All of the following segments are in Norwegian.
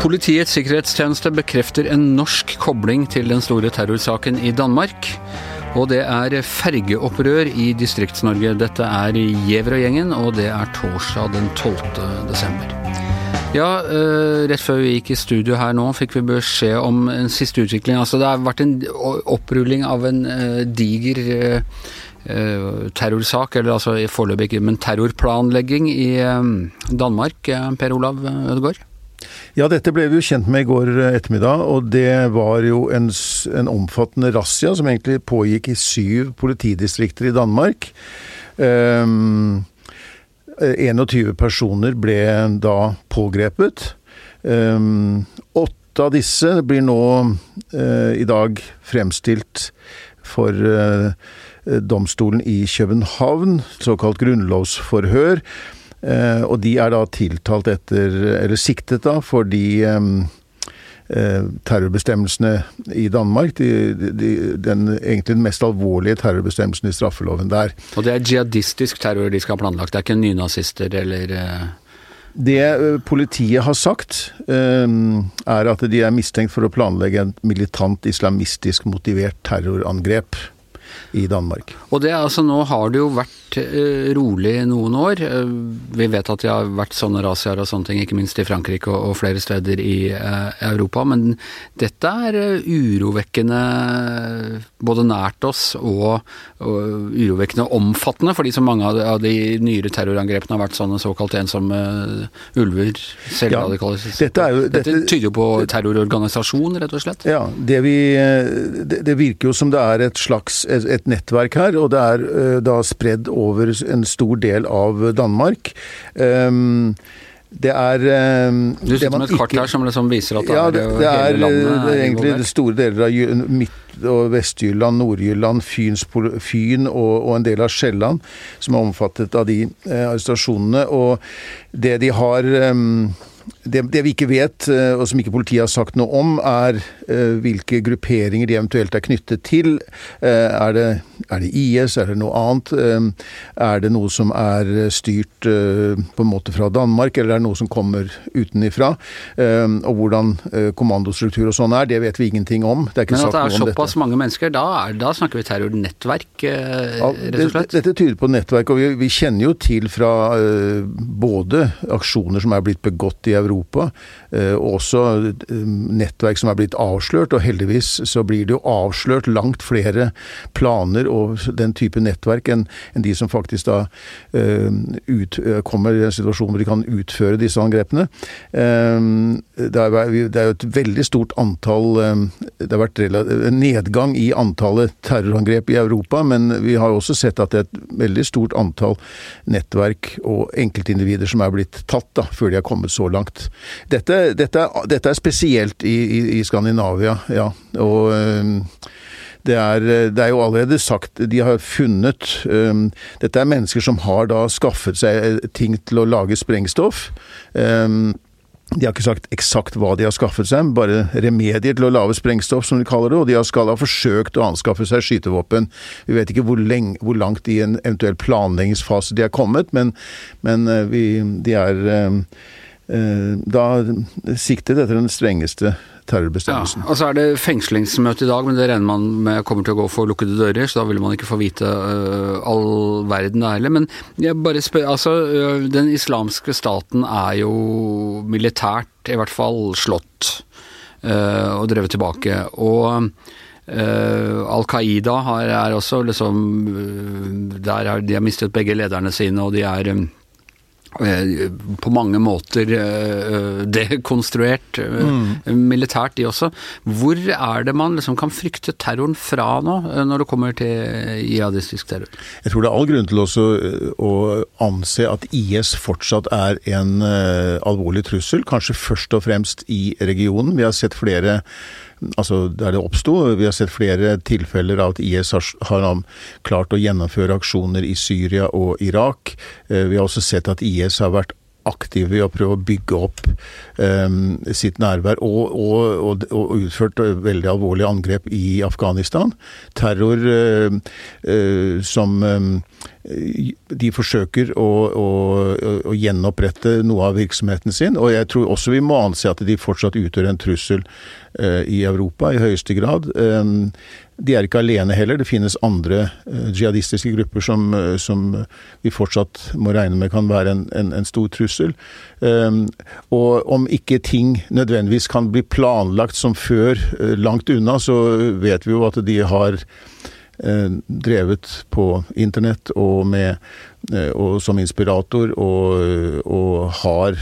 Politiets sikkerhetstjeneste bekrefter en norsk kobling til den store terrorsaken i Danmark. Og det er fergeopprør i Distrikts-Norge. Dette er Gjevrøy-gjengen, og det er torsdag den 12. desember. Ja, eh, rett før vi gikk i studio her nå, fikk vi beskjed om en siste utvikling. Altså, det har vært en opprulling av en uh, diger uh, terrorsak, eller altså foreløpig ikke, men terrorplanlegging i Danmark. Per Olav Ødegaard? Ja, dette ble vi jo kjent med i går eh, ettermiddag, og det var jo en, en omfattende razzia som egentlig pågikk i syv politidistrikter i Danmark. Um, 21 personer ble da pågrepet. Um, åtte av disse blir nå uh, i dag fremstilt for uh, domstolen i København, såkalt grunnlovsforhør. Eh, og de er da tiltalt etter, eller siktet da, for de eh, terrorbestemmelsene i Danmark. De, de, den, egentlig den mest alvorlige terrorbestemmelsen i straffeloven der. Og det er jihadistisk terror de skal ha planlagt, det er ikke nynazister eller eh... Det politiet har sagt, er at de er mistenkt for å planlegge en militant islamistisk motivert terrorangrep i Danmark. Og det altså Nå har det jo vært eh, rolig noen år. Eh, vi vet at det har vært sånne razziaer og sånne ting, ikke minst i Frankrike og, og flere steder i eh, Europa. Men dette er uh, urovekkende både nært oss og, og, urovekkende omfattende, fordi så mange av de, av de nyere terrorangrepene har vært sånne såkalt ensomme ulver. Selvradikalisering. Ja, dette, dette, dette, tyder jo på terrororganisasjon, rett og slett? Ja, det, vi, det, det virker jo som det er et slags et, et nettverk her, og det er uh, da spredd over en stor del av Danmark. Um, det er um, Du sitter med et kart her som liksom viser at ja, det, det er, er, det er egentlig involvert. store deler av Midt- og Vest-Jylland, Nord-Jylland, Fyn og, og, en del av Sjælland som er omfattet av de eh, arrestasjonene. Og det de har um, det, det, vi ikke vet, eh, og som ikke politiet har sagt noe om, er uh, hvilke grupperinger de eventuelt er knyttet til. Uh, er, det, er, det, IS, er det noe annet? Er det noe som er styrt på en måte fra Danmark, eller er det noe som kommer utenifra? og hvordan kommandostruktur og sånn er, det vet vi ingenting om. Det Men at det er såpass mange mennesker, da, er, da, snakker vi terrornettverk, rett og slett? Dette tyder på nettverk, og vi, vi kjenner jo til fra både aksjoner som er blitt begått i Europa, eh, og også eh, nettverk som er blitt avslørt. Og heldigvis så blir det jo avslørt langt flere planer og den type nettverk enn de som faktisk da eh, ut, kommer i en situasjon hvor de kan utføre disse angrepene. Det er, jo et veldig stort antall Det har vært en nedgang i antallet terrorangrep i Europa, men vi har også sett at det er et veldig stort antall nettverk og enkeltindivider som er blitt tatt da, før de har kommet så langt Dette, dette, dette er spesielt i, i, i, Skandinavia, ja. Og øh, det er, det er, jo allerede sagt, de har funnet um, Dette er mennesker som har da skaffet seg ting til å lage sprengstoff. Um, de har ikke sagt eksakt hva de har skaffet seg, bare remedier til å lage sprengstoff, som de kaller det, og de skal ha forsøkt å anskaffe seg skytevåpen. Vi vet ikke hvor, lenge, hvor langt i en eventuell planleggingsfase de er kommet, men, men vi, de er Eh, da siktet etter den strengeste terrorbestemmelsen. Ja, og så er det fengslingsmøte i dag, men det regner man med kommer til å gå for lukkede dører, så da vil man ikke få vite uh, all verden heller. Men jeg bare spør, altså, uh, den islamske staten er jo militært i hvert fall slått uh, og drevet tilbake. og Al Qaida er også liksom Der har de har mistet begge lederne sine, og de er Eh, på mange måter uh, dekonstruert uh, mm. militært, de også. Hvor er det man liksom kan frykte terroren fra nå, når det kommer til jihadistisk terror? Jeg tror det er all grunn til også å anse at IS fortsatt er en alvorlig trussel, kanskje først og fremst i regionen. Vi har sett flere altså der det oppsto. Vi har sett flere tilfeller av at IS har, klart å gjennomføre aksjoner i Syria og Irak. Eh, vi har også sett at IS har vært aktive i å prøve å bygge opp um, sitt nærvær, og, og, og, og, utført veldig alvorlige angrep i Afghanistan. Terror uh, uh, som um, de forsøker å, å, å, gjenopprette noe av virksomheten sin. Og jeg tror også vi må anse at de fortsatt utgjør en trussel uh, i Europa i høyeste grad. Um, de er ikke alene heller. Det finnes andre uh, jihadistiske grupper som, uh, som, vi fortsatt må regne med kan være en, en, en stor trussel. Og om ikke ting nødvendigvis kan bli planlagt som før, langt unna, så vet vi jo at de har Eh, drevet på internett og, med, eh, og som inspirator, og, og har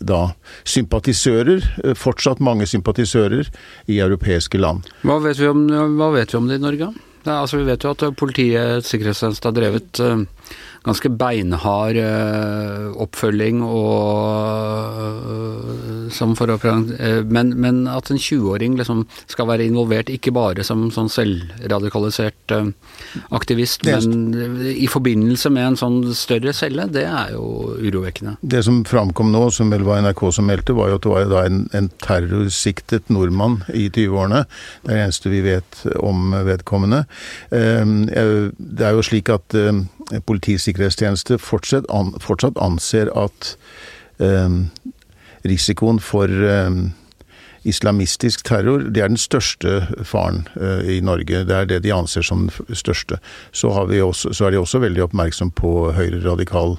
da sympatisører, eh, fortsatt mange sympatisører, i europeiske land. Hva vet vi om, vet vi om det i Norge? Det, altså, vi vet jo at Politiets sikkerhetstjeneste har drevet ganske beinhard uh, oppfølging og uh, som for å uh, men, men, at en 20-åring liksom skal være involvert ikke bare som sånn selvradikalisert aktivist, men i forbindelse med en sånn større celle, det er jo urovekkende. Det som framkom nå, som vel var NRK som meldte, var jo at det var en, en terrorsiktet nordmann i 20-årene. Det er det eneste vi vet om vedkommende. Det er jo slik at Politiets sikkerhetstjeneste fortsatt, an, fortsatt anser at eh, risikoen for um, islamistisk terror, det er den største faren uh, i Norge. Det er det de anser som den største. Så, også, så er de også veldig oppmerksom på høyreradikal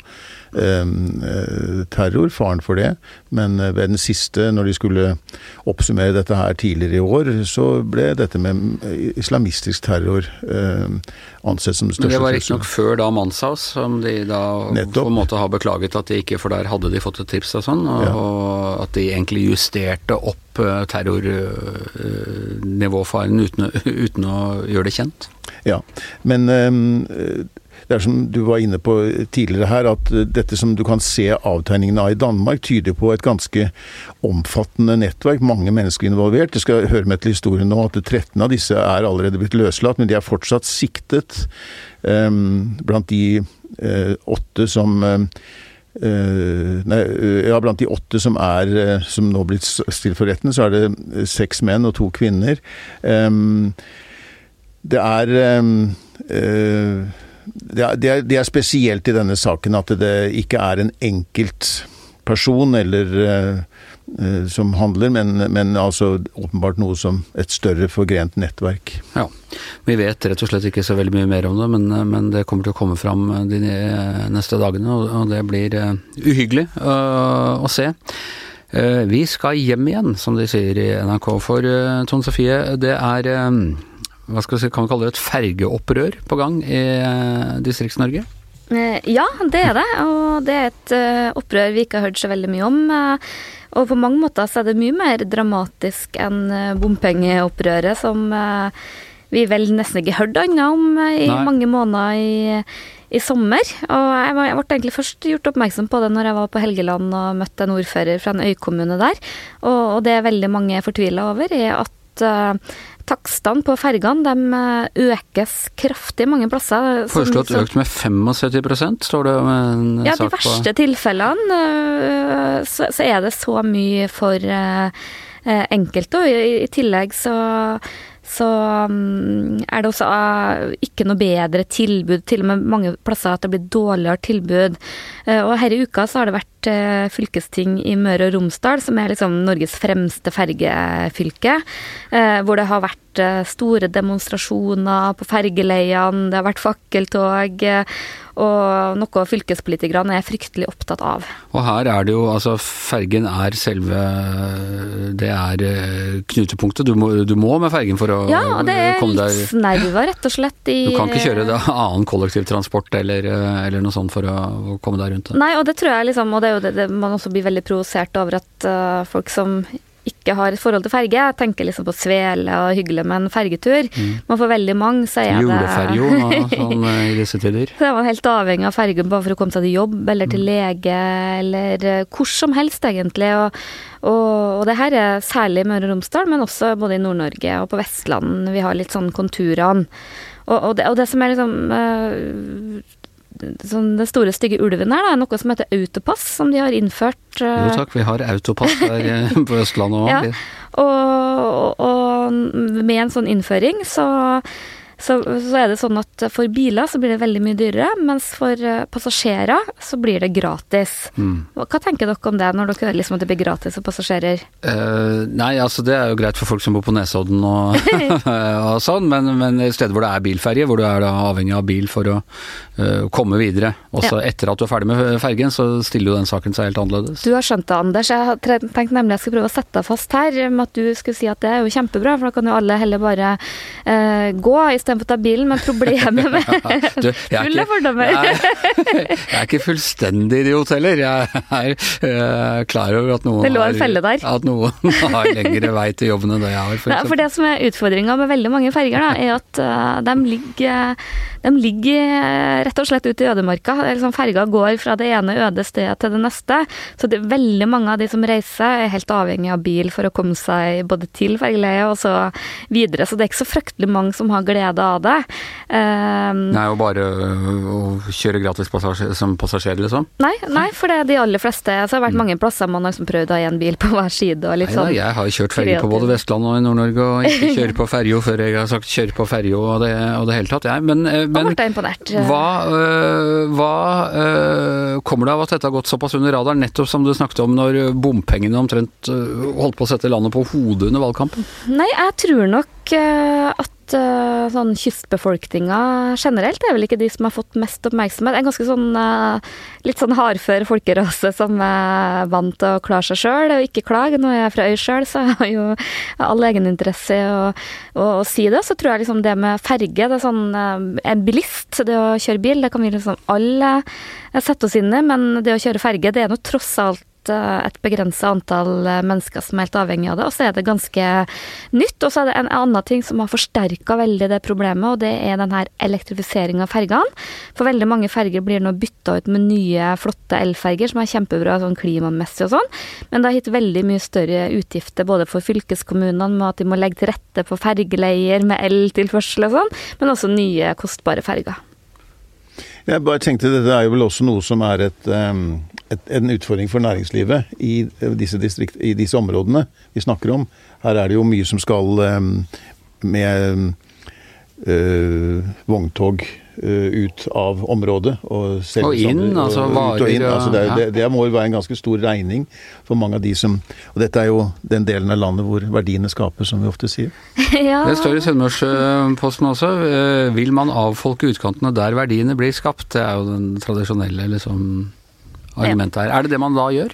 Ehm, eh, terror, faren for det. Men eh, ved den siste, når de skulle oppsummere dette her tidligere i år, så ble dette med islamistisk terror ansett som den største Men det var riktignok før da Manshaus, som de da Nettopp. på en måte har beklaget at de ikke For der hadde de fått et tips og sånn, og, ja. At de egentlig justerte opp eh, terrornivåfaren uten, uten å gjøre det kjent. Ja, men um, det er som du var inne på tidligere her, at dette som du kan se avtegningene av i Danmark, tyder på et ganske omfattende nettverk. Mange mennesker involvert. Det skal høre med til historien nå at 13 av disse er allerede blitt løslatt, men de er fortsatt siktet. Um, blant de uh, åtte som uh, nei, ja, blant de åtte som er som nå blitt stilt for retten, så er det seks menn og to kvinner. Det er det er, det, er, spesielt i denne saken at det ikke er en enkelt person eller som handler, men, men, altså åpenbart noe som et større forgrent nettverk. Ja, Vi vet rett og slett ikke så veldig mye mer om det, men, men det kommer til å komme fram de neste dagene, og det blir uh, uhyggelig å, å se. Vi skal hjem igjen, som de sier i NRK. For Tone Sofie, det er hva skal vi kan vi kalle det et fergeopprør på gang i eh, Distrikts-Norge? Eh, ja, det er det. Og det er et eh, opprør vi ikke har hørt så veldig mye om. Og på mange måter så er det mye mer dramatisk enn bompengeopprøret, som vi vel nesten ikke hørte annet om i Nei. mange måneder i, i sommer. Og jeg, var, jeg, ble egentlig først gjort oppmerksom på det når jeg var på Helgeland og møtte en ordfører fra en øykommune der. Og, og det er veldig mange fortvila over, er at uh, Takstene på fergene eh, økes kraftig mange plasser. Foreslått økt med 75% står det med en ja, sak på Ja, de verste tilfellene uh, så, så, er det så mye for uh, enkelte. Og i, i tillegg så så um, er det også ikke noe bedre tilbud. Til og med mange plasser at det blir dårligere tilbud. Og her i uka så har det vært uh, fylkesting i Møre og Romsdal, som er liksom Norges fremste fergefylke. hvor det har vært store demonstrasjoner på fergeleiene, det har vært fakkeltog og noe fylkespolitikerne er fryktelig opptatt av. Og her er det jo, altså fergen er selve Det er eh, knutepunktet. Du må, du må med fergen for å ja, det er livsnerver, rett og slett. I, du kan ikke kjøre det, annen kollektivtransport eller, eh, eller, noe sånt for å komme deg rundt det. Nei, og det tror jeg liksom, og det er jo det, det man også blir veldig provosert over at uh, folk som ikke har et forhold til ferge. Tenker liksom på svele og hyggelig med en fergetur. Mm. Men for veldig mange så er Juleferjo, det sånn eh, i disse tider. Så er man helt avhengig av fergen bare for å komme seg til jobb eller til mm. lege eller eh, hvor som helst, egentlig. Og, og, og det her er særlig i Møre og Romsdal, men også både i Nord-Norge og på Vestland. Vi har litt sånn konturene. Og, og, det, og det som er liksom sånn den store, stygge ulven her, da, noe som heter autopass, som de har innført. Jo eh, takk, vi har autopass her eh, på Østlandet òg. Ja. og, og med en sånn innføring så så, så er det sånn at for biler så blir det veldig mye dyrere, mens for eh, passasjerer så blir det gratis. Mm. Hva tenker dere om det, når dere hører liksom at det blir gratis for passasjerer? Uh, nei, altså det er jo greit for folk som bor på Nesodden og, og sånn, men, men steder hvor det er bilferje, hvor du er avhengig av bil for å uh, komme videre, også etter at du er ferdig med fergen, så stiller jo den saken seg helt annerledes. Du har skjønt det, Anders. Jeg har tenkt nemlig jeg skulle prøve å sette deg fast her, med at du skulle si at det er jo kjempebra, for da kan jo alle heller bare uh, gå istedenfor å ta bilen. Men problemet med er Fulle fordommer. Jeg, er ikke fullstendig idiot heller. Jeg er uh, klar over at noen, Det lå en har- at noen har lengre vei til jobben enn det jeg har. For Nei, for det som er utfordringa med veldig mange ferger, da, er at uh, de ligger, de ligger eh, rett og slett ute i ødemarka. Er Liksom, ferga går fra det ene øde stedet til det neste. Så det, veldig mange av de som reiser, er helt avhengig av bil for å komme seg både til fergeleiet og så videre. Så det er ikke så fryktelig mange som har glede av det. Um, nei, og bare å kjøre gratis passasjer, som passasjer, liksom. nei, nei, for det er de aller fleste. Så det har vært mange plasser man har liksom prøvd å ha én bil på hver side. og litt Nei da, sånn. jeg har kjørt ferje på både Vestlandet og i Nord-Norge, og ikke kjøre på ferja før jeg har sagt 'kjør på ferja' og det, og det hele tatt. Jeg, men eh, men hva, øh, hva øh, kommer det av at dette har gått såpass under radaren, nettopp som du snakket om når bompengene omtrent holdt på å sette landet på hodet under valgkampen? Nei, jeg tror nok eh, eh, sånn kystbefolkninga generelt er vel ikke de som har fått mest oppmerksomhet. En ganske sånn uh, litt sånn hardfør folkerase som er vant til å klare seg sjøl og ikke klage. Nå er jeg fra øy sjøl, så jeg har jo all egeninteresse i å, å, å si det. Så tror jeg liksom det med ferge, det er sånn uh, En bilist, det å kjøre bil, det kan vi liksom alle sette oss inn i, men det å kjøre ferge, det er nå tross alt eh, et begrensa antall eh, mennesker som er helt avhengig av det, og så er det ganske nytt. Og så er det en annen ting som har forsterka veldig det problemet, og det er den her elektrifiseringa av fergene. For veldig mange ferger blir nå bytta ut med nye, flotte elferger som er kjempebra sånn klimamessig og sånn, men det har gitt veldig mye større utgifter både for fylkeskommunene med at de må legge til rette for fergeleier med eltilførsel og sånn, men også nye, kostbare ferger. Jeg bare tenkte Dette er jo vel også noe som er et, et, en utfordring for næringslivet i eh, disse, distrikt, i disse områdene vi snakker om. Her er det jo mye som skal med øh, vogntog ut av området. Og, Og inn, andre- altså og inn. varer og- Altså det, ja. det, det må jo være en ganske stor regning for mange av de som Og dette er jo den delen av landet hvor verdiene skapes, som vi ofte sier. ja. Det står i Sunnmørsposten også. øh, Vil man avfolke utkantene der verdiene blir skapt? Det er jo den tradisjonelle liksom, argumentet her. Er det det man da gjør?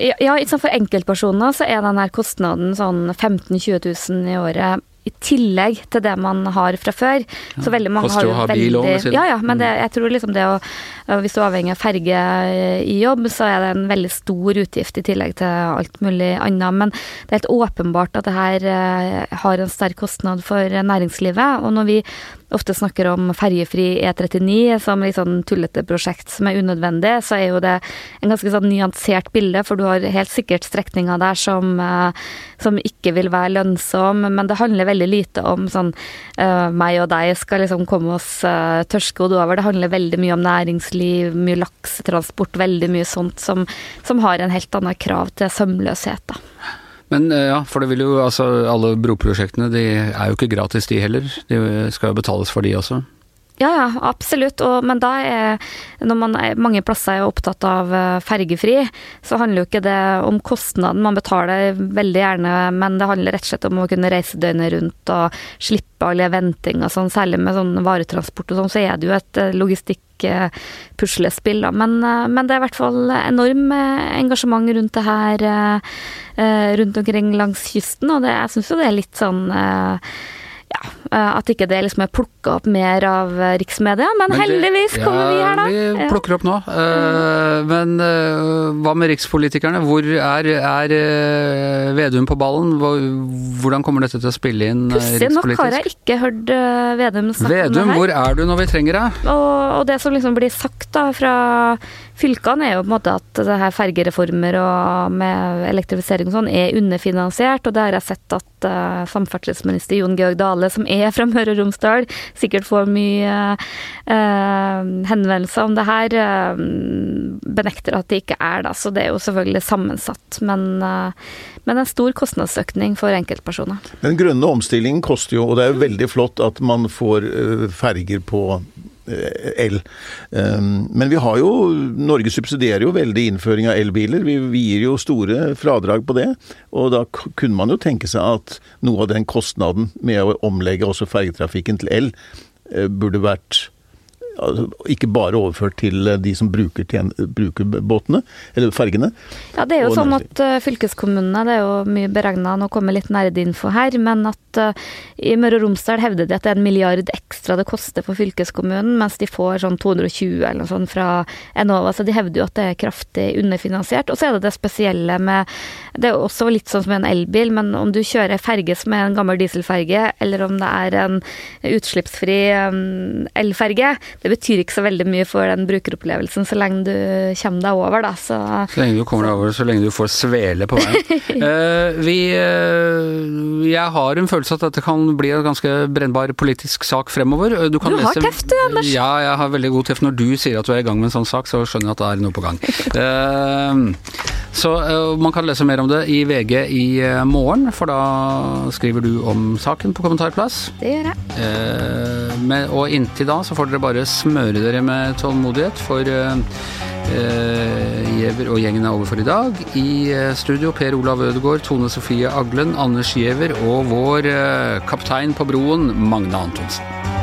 Ja, ja, for enkeltpersoner så er den her kostnaden sånn 15 000-20 000 i året i tillegg til det man har fra før. Så veldig mange koster har jo veldig bil også. Ja, ja, men det, jeg tror liksom det å Hvis du er avhengig av ferge i jobb, så er det en veldig stor utgift i tillegg til alt mulig annet. Men det er helt åpenbart at det her eh, har en sterk kostnad for næringslivet. Og når vi ofte snakker om ferjefri E39 som litt sånn tullete prosjekt som er unødvendig, så er jo det en ganske sånn nyansert bilde, for du har helt sikkert strekninger der som, eh, som ikke vil være lønnsom, men det handler veldig lite om sånn uh, meg og deg skal liksom komme oss uh, tørrskodd over. Det handler veldig mye om næringsliv, mye laksetransport, veldig mye sånt som, som har en helt annen krav til sømløshet, da. Men øh, ja, for det vil jo altså Alle broprosjektene de er jo ikke gratis de heller. De skal jo betales for de også. Ja, ja, absolutt. Og, men da er Når man er, mange plasser er opptatt av eh, fergefri, så handler jo ikke det om kostnaden. Man betaler veldig gjerne, men det handler rett og slett om å kunne reise døgnet rundt og slippe alle venting og sånn. Særlig med sånn varetransport og sånn, så er det jo et eh, logistikk-puslespill. Men, eh, men det er i hvert fall enorm engasjement rundt det her rundt omkring langs kysten, og det, jeg syns jo det er litt sånn ja, eh, at ikke det liksom er plukka opp mer av eh, riksmedia, men, Men det- heldigvis kommer vi her, da. Ja, vi plukker opp nå. Mm. men hva med rikspolitikerne? Hvor er, er Vedum på ballen? Hvordan kommer dette til å spille inn rikspolitisk? Pussig nok har jeg ikke hørt Vedum snakke om Vedum, det her. hvor er du når vi trenger deg? Og, og det som liksom blir sagt da fra fylkene, er jo på en måte at det her fergereformer og med elektrifisering og sånn er underfinansiert, og det har jeg sett at uh, samferdselsminister Jon Georg Dale som er fra Møre og Romsdal, sikkert får mye uh, henvendelser om det her, uh, benekter at det ikke er det. Så det er jo selvfølgelig sammensatt. Men, men en stor kostnadsøkning for enkeltpersoner. Den grønne omstillingen koster jo, og det er jo veldig flott at man får ferger på el. Um, men vi har jo Norge subsidierer jo veldig innføring av elbiler. Vi, gir jo store fradrag på det. Og da kunne man jo tenke seg at noe av den kostnaden med å omlegge også fergetrafikken til el, uh, burde vært ikke bare overført til eh, de som bruker, tjen, bruker båtene, eller fergene. Ja, det er jo sånn at uh, fylkeskommunene, det er jo mye beregna, nå kommer litt nerdinfo her, men at uh, i Møre og Romsdal hevder de at det er en milliard ekstra det koster for fylkeskommunen, mens de får sånn 220 eller noe sånt fra Enova, så de hevder jo at det er kraftig underfinansiert. Og så er det det spesielle med Det er også litt sånn som en elbil, men om du kjører ferge som er en gammel dieselferge, eller om det er en utslippsfri um, elferge, det betyr ikke så veldig mye for den brukeropplevelsen så lenge du kommer deg over, da. Så, så lenge du kommer deg over, så lenge du får svele på veien. uh, vi uh, Jeg har en følelse at dette kan bli en ganske brennbar politisk sak fremover. Du, du har lese, teft du, Anders. Ja, jeg har veldig god teft. Når du sier at du er i gang med en sånn sak, så skjønner jeg at det er noe på gang. Uh, så man kan lese mer om det i VG i morgen, for da skriver du om saken på kommentarplass. Det gjør jeg. Med, og inntil da så får dere bare smøre dere med tålmodighet, for uh, Giæver og gjengen er over for i dag. I uh, studio Per Olav Ødegaard, Tone Sofie Aglen, Anders Giæver og vår kaptein på broen, Magne Antonsen.